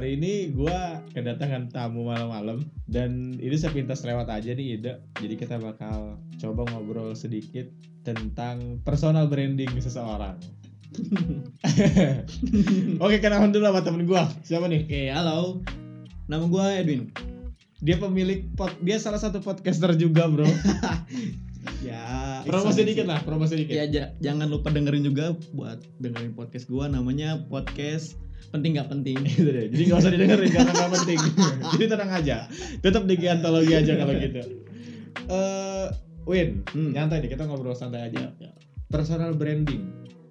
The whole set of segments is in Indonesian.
hari ini gua kedatangan tamu malam-malam dan ini sepintas lewat aja nih ide. Jadi kita bakal coba ngobrol sedikit tentang personal branding seseorang. Oke, kenalan dulu sama temen gua. Siapa nih? Oke, halo. Nama gue Edwin. Dia pemilik pod, dia salah satu podcaster juga, Bro. Ya, promosi dikit lah, promosi dikit. Ya, ja- jangan lupa dengerin juga buat dengerin podcast gue. Namanya podcast penting gak penting. Gitu deh. Jadi gak usah didengerin karena gak penting. Jadi tenang aja. Tetap di antologi aja kalau gitu. Eh, Win, Hmm. nyantai deh kita ngobrol santai aja. Ya, ya. Personal branding.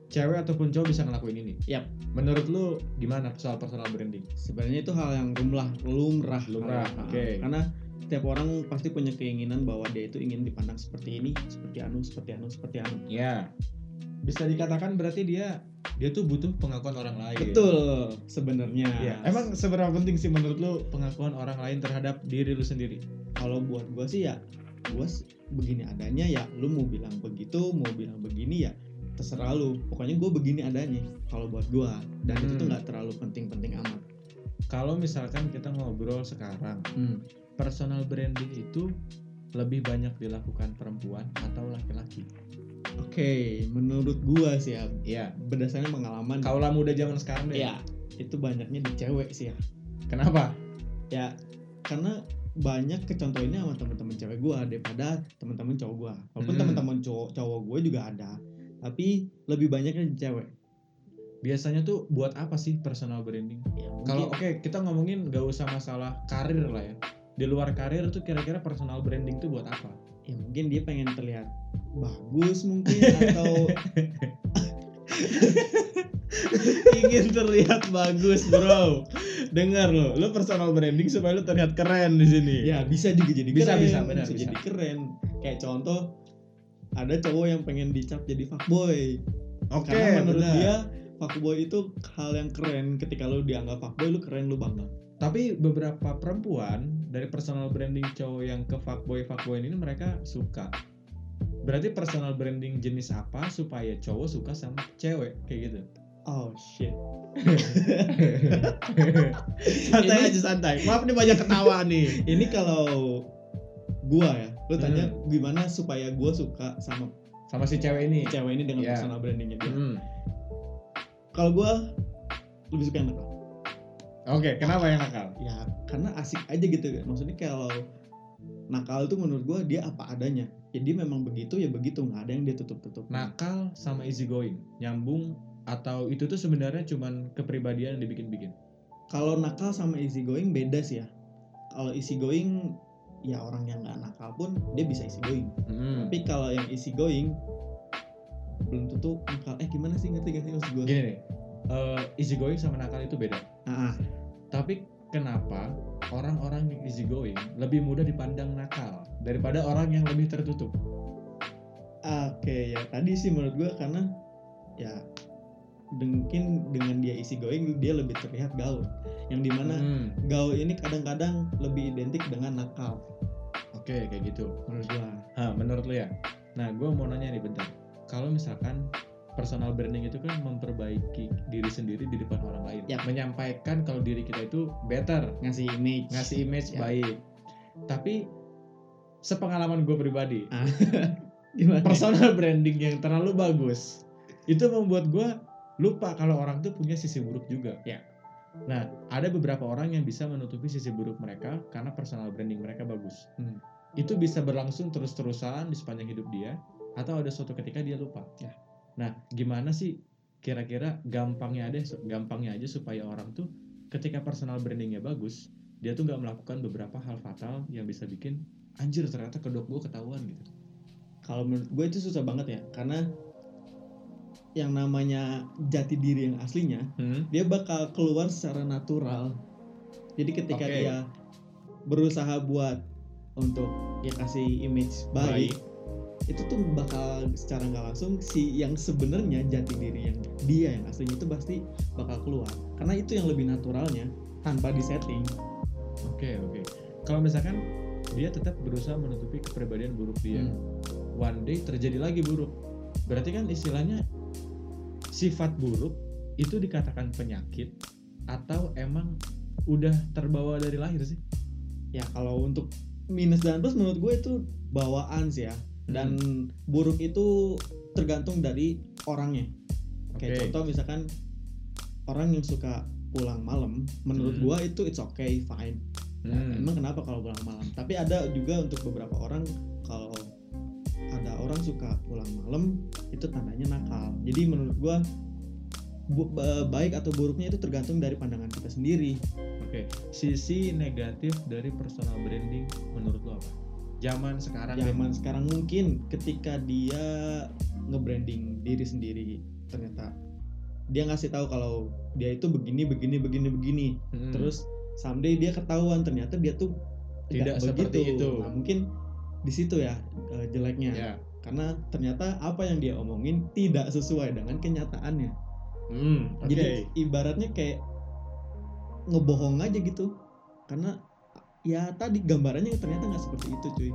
Cewek ataupun cowok bisa ngelakuin ini. Yap. Menurut lu gimana soal personal branding? Sebenarnya itu hal yang lumrah, lumrah, Lumrah, Ah, oke. Karena setiap orang pasti punya keinginan bahwa dia itu ingin dipandang seperti ini, seperti anu, seperti anu, seperti anu. Ya. Bisa dikatakan berarti dia dia tuh butuh pengakuan orang lain. Betul, sebenarnya. Ya. Emang seberapa penting sih menurut lu pengakuan orang lain terhadap diri lu sendiri? kalau buat gue sih ya gue begini adanya ya lu mau bilang begitu mau bilang begini ya terserah lu pokoknya gue begini adanya kalau buat gue dan itu tuh Hmm. nggak terlalu penting-penting amat Kalau misalkan kita ngobrol sekarang, personal branding itu lebih banyak dilakukan perempuan atau laki-laki? Oke menurut gue sih ya Iya. berdasarkan pengalaman Kaulah muda zaman sekarang deh. ya itu banyaknya di cewek sih ya Kenapa? ya karena banyak kecontohinnya sama teman-teman cewek gue daripada teman-teman cowok gue walaupun Hmm. teman-teman cowok cowok gue juga ada tapi lebih banyaknya di cewek Biasanya tuh buat apa sih personal branding? ya, Kalau oke kita ngomongin gak usah masalah karir lah ya. Di luar karir tuh kira-kira personal branding tuh buat apa? Ya mungkin dia pengen terlihat bagus mungkin atau Ingin terlihat bagus, bro. Dengar lo, lo personal branding supaya lo terlihat keren di sini. ya bisa juga jadi Bisa, keren bisa, benar, bisa. jadi keren kayak contoh ada cowok yang pengen dicap jadi fuckboy Oke, karena menurut benar. dia fuckboy itu hal yang keren ketika lu dianggap fuckboy lu keren lu bangga Tapi beberapa perempuan dari personal branding cowok yang ke fuckboy fuckboy ini mereka suka. Berarti personal branding jenis apa supaya cowok suka sama cewek kayak gitu? oh shit santai Ini- aja santai. Maaf nih banyak ketawa nih. ini kalau gua ya lu tanya Hmm. gimana supaya gua suka sama Sama si cewek ini. cewek ini dengan Ya. personal brandingnya dia Hmm. kalau gua lebih suka yang nakal Oke, kenapa yang nakal? ya karena asik aja gitu kan maksudnya kalau nakal itu menurut gua dia apa adanya jadi memang begitu ya begitu nggak ada yang dia tutup tutup Nakal sama easy going, nyambung atau itu tuh sebenarnya cuman kepribadian yang dibikin-bikin. kalau nakal sama easy going beda sih ya kalau easy going ya orang yang nggak nakal pun dia bisa easy going Hmm. tapi kalau yang easy going belum tentu nakal eh gimana sih ngerti gak sih maksud gue Gini nih, eh, easy going sama nakal itu beda. ah. Tapi kenapa orang-orang yang easy going lebih mudah dipandang nakal daripada orang yang lebih tertutup? oke ya tadi sih menurut gue karena ya mungkin dengan dia easy going dia lebih terlihat gaul yang di mana Hmm, gaul ini kadang-kadang lebih identik dengan nakal Oke, kayak gitu. menurut gua. Hah, menurut lu ya? Nah, gue mau nanya nih bentar. Kalau misalkan personal branding itu kan memperbaiki diri sendiri di depan orang lain, Yap. menyampaikan kalau diri kita itu better, Ngasih image. ngasih image Ya. baik. Tapi sepengalaman gue pribadi, Ah, Gimana? personal branding yang terlalu bagus itu membuat gue lupa kalau orang tuh punya sisi buruk juga. Ya. Nah, ada beberapa orang yang bisa menutupi sisi buruk mereka karena personal branding mereka bagus. Hmm. Itu bisa berlangsung terus-terusan di sepanjang hidup dia, atau ada suatu ketika dia lupa. Ya. Nah, gimana sih kira-kira gampangnya ada, gampangnya aja supaya orang tuh ketika personal brandingnya bagus, dia tuh nggak melakukan beberapa hal fatal yang bisa bikin anjir ternyata kedok gue ketahuan gitu. Kalau menurut gue itu susah banget ya, karena yang namanya jati diri yang aslinya Hmm? dia bakal keluar secara natural. Jadi ketika Oke. dia berusaha buat untuk ya kasih image baik, itu tuh bakal secara nggak langsung si yang sebenarnya jati diri yang dia yang aslinya itu pasti bakal keluar. Karena itu yang lebih naturalnya tanpa disetting. Oke oke. Kalau misalkan dia tetap berusaha menutupi kepribadian buruk dia, Hmm. one day terjadi lagi buruk. Berarti kan istilahnya sifat buruk itu dikatakan penyakit atau emang udah terbawa dari lahir sih ya kalau untuk minus dan plus menurut gue itu bawaan sih ya dan buruk itu tergantung dari orangnya kayak Oke. contoh misalkan orang yang suka pulang malam menurut Hmm. gua itu it's okay fine Nah, Hmm. emang kenapa kalau pulang malam tapi ada juga untuk beberapa orang kalau ada orang suka pulang malam itu tandanya nakal jadi menurut gua bu- ba- baik atau buruknya itu tergantung dari pandangan kita sendiri Oke, sisi negatif dari personal branding menurut lo apa? Zaman sekarang zaman sekarang mungkin ketika dia nge-branding diri sendiri ternyata dia ngasih tahu kalau dia itu begini begini begini begini Hmm. terus someday dia ketahuan ternyata dia tuh Tidak seperti itu. nah mungkin di situ ya eh, jeleknya ya. karena ternyata apa yang dia omongin tidak sesuai dengan kenyataannya Hmm, oke. jadi ibaratnya kayak ngebohong aja gitu karena ya tadi gambarannya ternyata nggak seperti itu cuy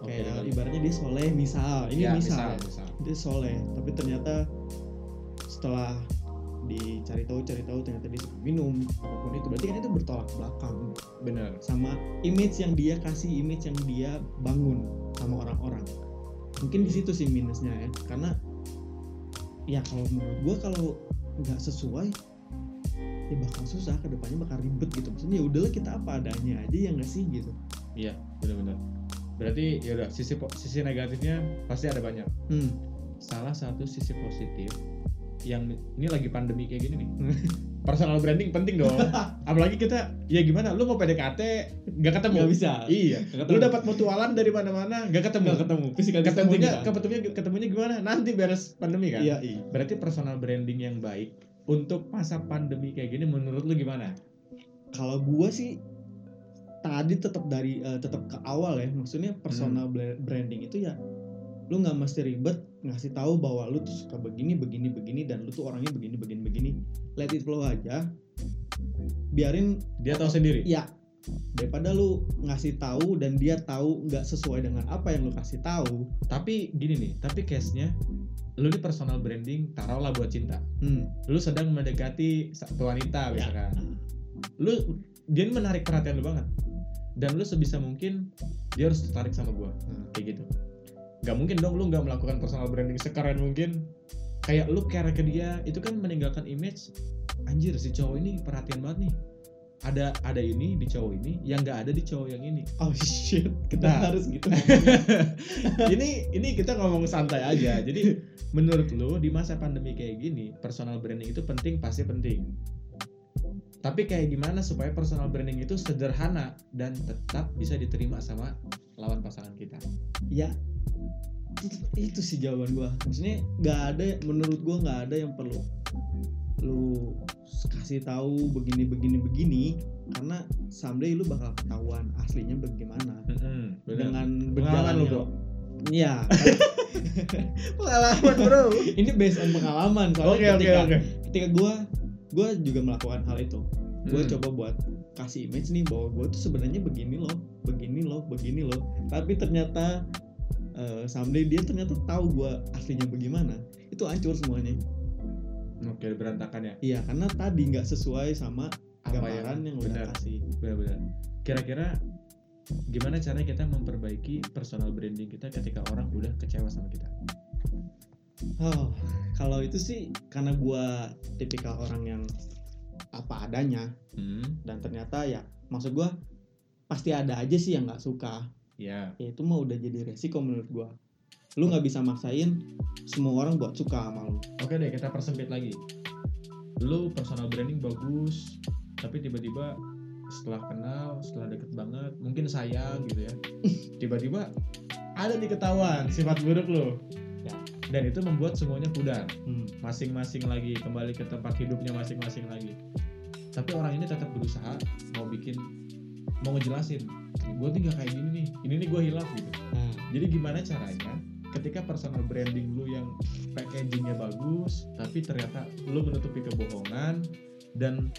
Oke, kayak betul. ibaratnya dia soleh misal ini Ya, misal, misal. dia soleh tapi ternyata setelah dicari tahu cari tahu ternyata dia suka minum apa pun itu berarti kan itu bertolak belakang Bener. sama image yang dia kasih image yang dia bangun sama orang-orang mungkin di situ sih minusnya ya karena ya kalau menurut gua kalau nggak sesuai ya bakal susah ke depannya bakal ribet gitu maksudnya ya udahlah kita apa adanya aja ya nggak sih gitu Iya, benar-benar. Berarti ya udah sisi sisi negatifnya pasti ada banyak. hmm. Salah satu sisi positif yang ini lagi pandemi kayak gini nih. Personal branding penting dong. Apalagi kita ya gimana? Lu mau PDKT nggak ketemu? nggak bisa Iya. Lu ketemu. dapat mutualan dari mana-mana nggak ketemu. nggak ketemu physical Ketemunya ketemunya ketemunya gimana? Nanti beres pandemi kan? iya iya Berarti personal branding yang baik untuk masa pandemi kayak gini menurut lu gimana? kalau gua sih tadi tetap dari eh, tetap ke awal ya maksudnya personal Hmm. branding itu ya lu nggak mesti ribet ngasih tahu bahwa lu tuh suka begini begini begini dan lu tuh orangnya begini begini begini let it flow aja biarin Dia tahu sendiri. ya daripada lu ngasih tahu dan dia tahu nggak sesuai dengan apa yang lu kasih tahu Tapi gini nih, tapi case-nya lu ini personal branding taruhlah buat cinta. hmm. Lu sedang mendekati satu wanita Ya. misalkan. Lu dia ini menarik perhatian lu banget. Dan lu sebisa mungkin dia harus tertarik sama gua. Hmm. Kayak gitu. Gak mungkin dong lu nggak melakukan personal branding sekeren mungkin. Kayak lu care ke dia, itu kan meninggalkan image anjir si cowok ini perhatian banget nih. Ada ada ini di cowok ini yang nggak ada di cowok yang ini. oh shit kita Nah. harus gitu ini ini kita ngomong santai aja. Jadi menurut lu di masa pandemi kayak gini, personal branding itu penting pasti penting. Tapi kayak gimana supaya personal branding itu sederhana dan tetap bisa diterima sama lawan pasangan kita? ya itu, itu sih jawaban gua maksudnya nggak ada menurut gua nggak ada yang perlu lu kasih tahu begini begini begini karena someday lu bakal ketahuan aslinya bagaimana bener. dengan Pengalaman lu, bro. Iya, Pengalaman bro. ini based on pengalaman soalnya oke ketika oke. ketika gua gua juga melakukan hal itu. Gua Hmm. coba buat kasih image nih bahwa gua tuh sebenarnya begini loh, begini loh, begini loh. Tapi ternyata eh, someday dia ternyata tahu gua aslinya bagaimana. Itu hancur semuanya. Oke berantakan ya. Iya, karena tadi nggak sesuai sama Apa gambaran yang, udah benar kasih. benar-benar. Kira-kira gimana caranya kita memperbaiki personal branding kita ketika orang udah kecewa sama kita? Oh, kalau itu sih karena gua tipikal orang yang apa adanya Hmm, dan ternyata ya maksud gua pasti ada aja sih yang nggak suka ya. ya itu mah udah jadi resiko menurut gua lu nggak bisa maksain semua orang buat suka sama lu Oke deh, kita persempit lagi. Lu personal branding bagus, tapi tiba-tiba setelah kenal, setelah deket banget, mungkin sayang gitu ya. Tiba-tiba ada nih ketahuan sifat buruk lu. Ya. Dan itu membuat semuanya pudar. hmm. Masing-masing lagi kembali ke tempat hidupnya masing-masing lagi. Tapi orang ini tetap berusaha mau bikin mau ngejelasin, gue tinggal kayak gini nih, ini nih gue hilaf gitu. nah Jadi gimana caranya ketika personal branding lu yang packagingnya bagus, tapi ternyata lu menutupi kebohongan dan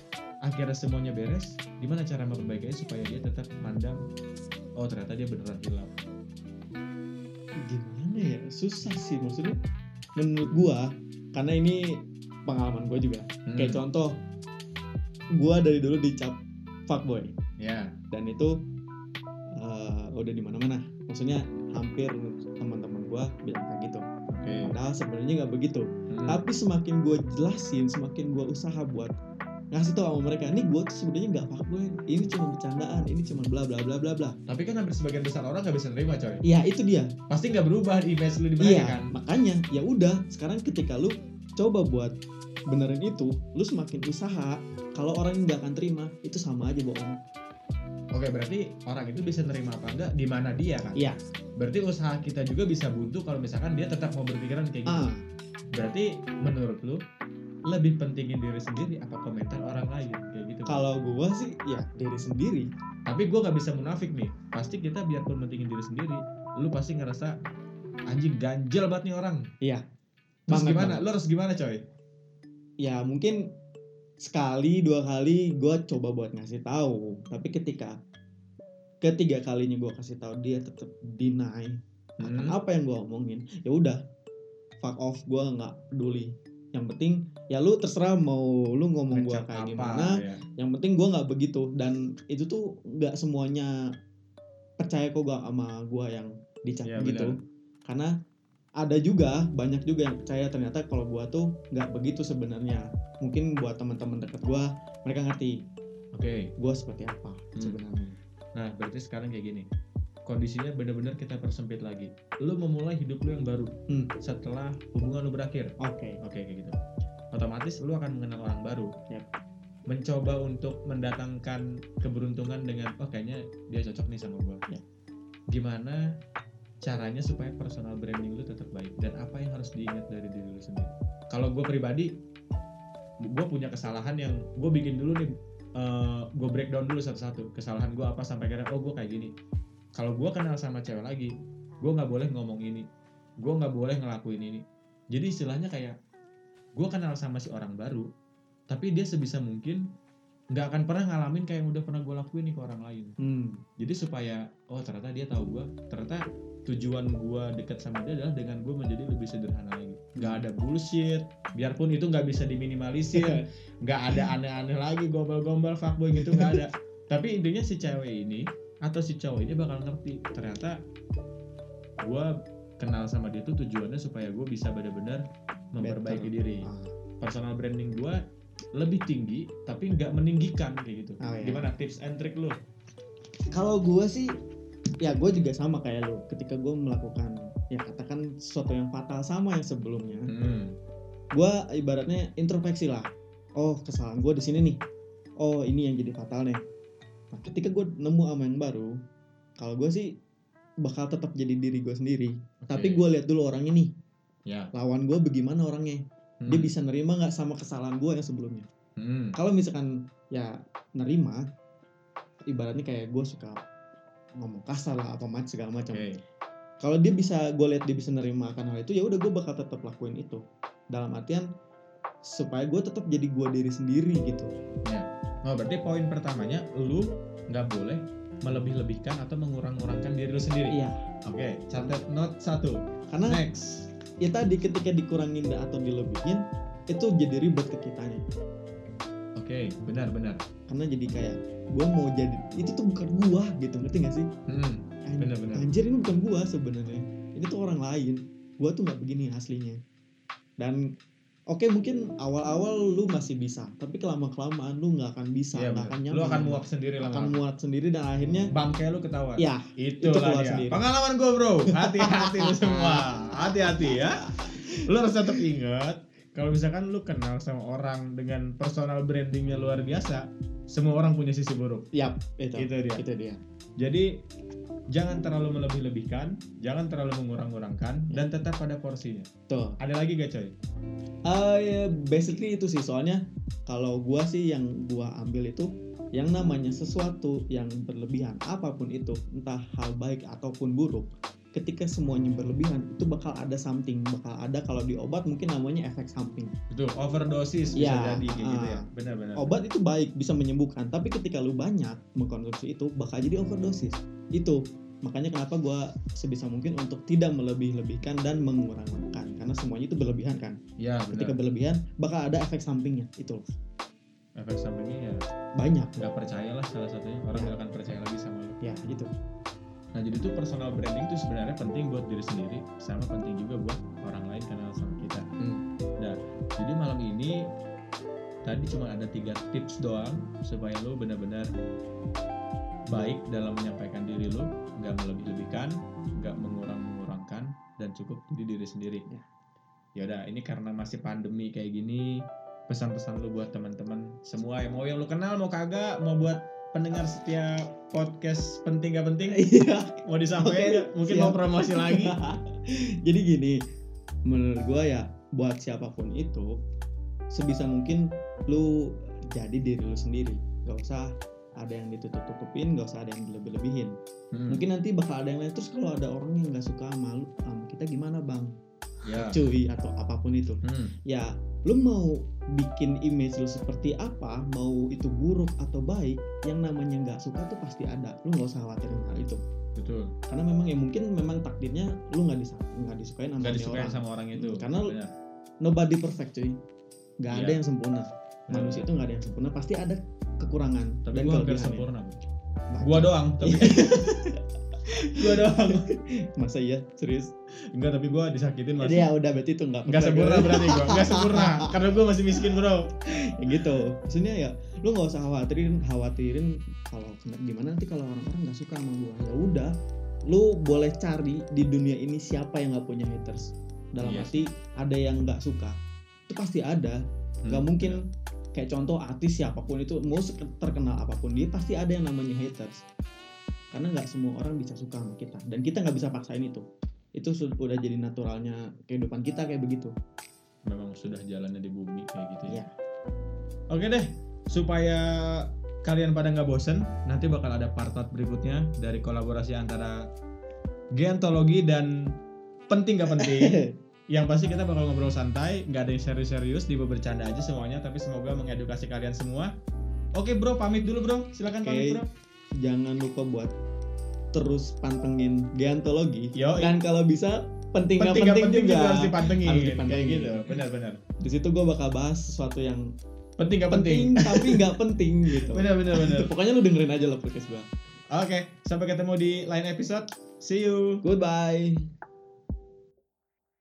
akhirnya semuanya beres, gimana cara memperbaikinya supaya dia tetap mandang, oh ternyata dia beneran hilang. gimana ya susah sih maksudnya menurut gua karena ini pengalaman gua juga Hmm. kayak contoh gua dari dulu dicap fuckboy Ya. dan itu eh, udah di mana-mana maksudnya hampir teman-teman gua bilang kayak gitu Oke. padahal sebenarnya nggak begitu Hmm. tapi semakin gue jelasin semakin gue usaha buat ngasih tau sama mereka ini gue tuh sebenarnya nggak fuckboy ini cuma bercandaan ini cuma bla bla bla bla bla Tapi kan hampir sebagian besar orang nggak bisa nerima coy. ya itu dia Pasti nggak berubah image lu di mereka iya kan. makanya ya udah sekarang ketika lu coba buat benerin itu lu semakin usaha kalau orang nggak akan terima itu sama aja bohong Oke berarti orang itu bisa nerima apa enggak di mana dia kan. Iya. Berarti usaha kita juga bisa buntu kalau misalkan dia tetap mau berpikiran kayak gitu. ah Berarti menurut lu lebih pentingin diri sendiri apa komentar orang lain kayak gitu. kalau gue sih ya diri sendiri Tapi gue nggak bisa munafik nih. Pasti kita biarpun pentingin diri sendiri, lu pasti ngerasa anjing ganjel banget nih orang. Iya. Terus gimana? banget. Lu harus gimana coy? ya mungkin sekali dua kali gue coba buat ngasih tahu. Tapi ketika ketiga kalinya gue kasih tahu dia tetap deny. Akan Hmm. apa yang gue omongin? Ya udah fuck off gue nggak peduli. Yang penting ya lu terserah mau lu ngomong gue kayak apa, gimana. ya. yang penting gue nggak begitu. Dan itu tuh nggak semuanya percaya kok gak sama gue yang dicap Iya, gitu. benar. karena ada juga banyak juga yang percaya ternyata kalau gue tuh nggak begitu sebenarnya mungkin buat teman-teman dekat gue mereka ngerti Oke. gue seperti apa Hmm. sebenarnya Nah, berarti sekarang kayak gini. Kondisinya benar-benar kita persempit lagi. Lu memulai hidup lu yang baru Hmm. setelah hubungan lu berakhir. oke Oke, kayak gitu. Otomatis lu akan mengenal orang baru. Yap. Mencoba untuk mendatangkan keberuntungan dengan oh kayaknya dia cocok nih sama gua. Yap. Gimana caranya supaya personal branding lu tetap baik dan apa yang harus diingat dari diri lu sendiri? Kalau gue pribadi, gue punya kesalahan yang gue bikin dulu nih, gue breakdown dulu satu-satu kesalahan gue apa sampai akhirnya oh gue kayak gini. Kalau gue kenal sama cewek lagi, gue nggak boleh ngomong ini, gue nggak boleh ngelakuin ini. Jadi istilahnya kayak gue kenal sama si orang baru, tapi dia sebisa mungkin nggak akan pernah ngalamin kayak yang udah pernah gue lakuin nih ke orang lain. hmm. Jadi supaya oh ternyata dia tahu gue, ternyata tujuan gue deket sama dia adalah dengan gue menjadi lebih sederhana lagi. Nggak ada bullshit, biarpun itu nggak bisa diminimalisir, nggak ada aneh-aneh lagi gombal-gombal fuckboy gitu nggak ada. Tapi intinya si cewek ini atau si cowok ini bakal ngerti ternyata gue kenal sama dia tuh tujuannya supaya gue bisa benar-benar memperbaiki Better. diri. Ah. Personal branding gue lebih tinggi tapi nggak meninggikan kayak gitu. Oh, iya. Gimana tips and trick lu? kalau gue sih ya gue juga sama kayak lu ketika gue melakukan ya katakan sesuatu yang fatal sama yang sebelumnya Hmm. gue ibaratnya introspeksi lah oh kesalahan gue di sini nih oh ini yang jadi fatal nih nah ketika gue nemu sama yang baru kalau gue sih bakal tetap jadi diri gue sendiri tapi Oke. gue lihat dulu orang ini ya lawan gue bagaimana orangnya dia Hmm. bisa nerima nggak sama kesalahan gue yang sebelumnya Hmm. kalau misalkan ya nerima ibaratnya kayak gue suka ngomong kasar lah atau macam segala macam Oke. kalau dia bisa gue lihat dia bisa nerima akan hal itu ya udah gue bakal tetap lakuin itu dalam artian supaya gue tetap jadi gue diri sendiri gitu Oh, berarti poin pertamanya lu nggak boleh melebih-lebihkan atau mengurang-urangkan diri lu sendiri. iya Oke, catat note satu. Karena Next. ya tadi ketika dikurangin atau dilebihin itu jadi ribet ke kitanya Oke, benar-benar. karena jadi kayak gue mau jadi itu tuh bukan gua gitu ngerti gak sih Hmm. An- Bener-bener. anjir ini bukan gua sebenarnya ini tuh orang lain gua tuh nggak begini aslinya dan oke mungkin awal-awal lu masih bisa tapi kelama kelamaan lu nggak akan bisa Iya, nggak akan Lu nyaman akan muak sendiri akan lama. muat sendiri dan akhirnya Bangke lu ketahuan. ya Itu, Itu lah keluar dia. sendiri. Pengalaman gue bro. Hati-hati lu semua. Hati-hati ya. Lu harus tetap ingat kalau misalkan lu kenal sama orang dengan personal brandingnya luar biasa, semua orang punya sisi buruk. yap itu Itu dia. itu dia Jadi jangan terlalu melebih-lebihkan, jangan terlalu mengurang-urangkan, dan tetap pada porsinya. tuh Ada lagi gak coy? Eh, ya, basically itu sih soalnya kalau gua sih yang gua ambil itu yang namanya sesuatu yang berlebihan apa pun itu entah hal baik ataupun buruk ketika semuanya berlebihan itu bakal ada something bakal ada kalau di obat mungkin namanya efek samping Itu overdosis bisa Ya, jadi kayak gitu ah. ya. Benar-benar. obat itu baik bisa menyembuhkan tapi ketika lu banyak mengkonsumsi itu bakal jadi overdosis itu makanya kenapa gua sebisa mungkin untuk tidak melebih-lebihkan dan mengurang-urangkan karena semuanya itu berlebihan kan Ya, ketika benar. berlebihan bakal ada efek sampingnya itu efek sampingnya ya banyak nggak percaya lah salah satunya orang Ya. nggak akan percaya lagi sama lu ya gitu nah jadi tuh personal branding tuh sebenarnya penting buat diri sendiri sama penting juga buat orang lain kenal sama kita Hmm. nah jadi malam ini tadi cuma ada tiga tips doang supaya lu benar-benar baik dalam menyampaikan diri lu nggak melebih-lebihkan nggak mengurang-mengurangkan dan cukup jadi diri sendiri Ya. ya udah ini karena masih pandemi kayak gini pesan-pesan lu buat teman-teman semua yang mau yang lu kenal mau kagak mau buat pendengar setiap podcast penting gak penting iya. mau disampaikan nggak? mungkin siap. mau promosi lagi. Jadi gini menurut gua ya buat siapa pun itu sebisa mungkin lu jadi diri lu sendiri. Gak usah ada yang ditutup-tutupin gak usah ada yang dilebih-lebihin. Hmm, mungkin nanti bakal ada yang lain. Terus kalau ada orang yang nggak suka sama lu sama kita gimana bang? Ya. Cuy atau apa pun itu. Hmm, ya lu mau bikin image lu seperti apa mau itu buruk atau baik yang namanya nggak suka tuh pasti ada. Lu nggak usah khawatirin hal itu. Betul. Karena memang ya mungkin memang takdirnya lu nggak disa nggak disukain sama nih disukain orang. sama orang itu. Hmm, karena Benar. nobody perfect cuy. Nggak ada Iya. yang sempurna. Manusia itu nggak ada yang sempurna. Pasti ada kekurangan tapi dan gua hampir sempurna. Banyak. gua doang tapi gua doang. Masa iya? Serius? Enggak tapi gua disakitin jadi masih ya udah berarti itu nggak nggak perfect. sempurna berarti gua. Nggak sempurna karena gua masih miskin bro. Ya gitu. Maksudnya ya lu nggak usah khawatirin khawatirin kalau gimana nanti kalau orang-orang nggak suka sama gua. Ya udah lu boleh cari di dunia ini siapa yang nggak punya haters. Dalam Iya arti ada yang nggak suka itu pasti ada. Nggak Hmm, mungkin kayak contoh artis siapa pun itu mau terkenal apa pun dia pasti ada yang namanya haters karena nggak semua orang bisa suka sama kita. Dan kita nggak bisa paksain itu. Itu su- udah jadi naturalnya kehidupan kita kayak begitu. Memang sudah jalannya di bumi kayak gitu ya. Iya. oke deh supaya kalian pada nggak bosen nanti bakal ada part-part berikutnya dari kolaborasi antara Geantologi dan penting gak penting. Yang pasti kita bakal ngobrol santai nggak ada yang serius-serius di bercanda aja semuanya tapi semoga mengedukasi kalian semua. Oke bro pamit dulu bro. Silakan Oke. pamit bro jangan lupa buat terus pantengin geantologi Yo, dan kalau bisa penting nggak penting penting, penting juga, juga harus dipantengin, Harus kayak dipantengin. gitu benar-benar di situ gue bakal bahas sesuatu yang penting gak penting, penting tapi nggak penting gitu. Benar benar pokoknya lu dengerin aja lah podcast gue oke sampai ketemu di lain episode. See you. Goodbye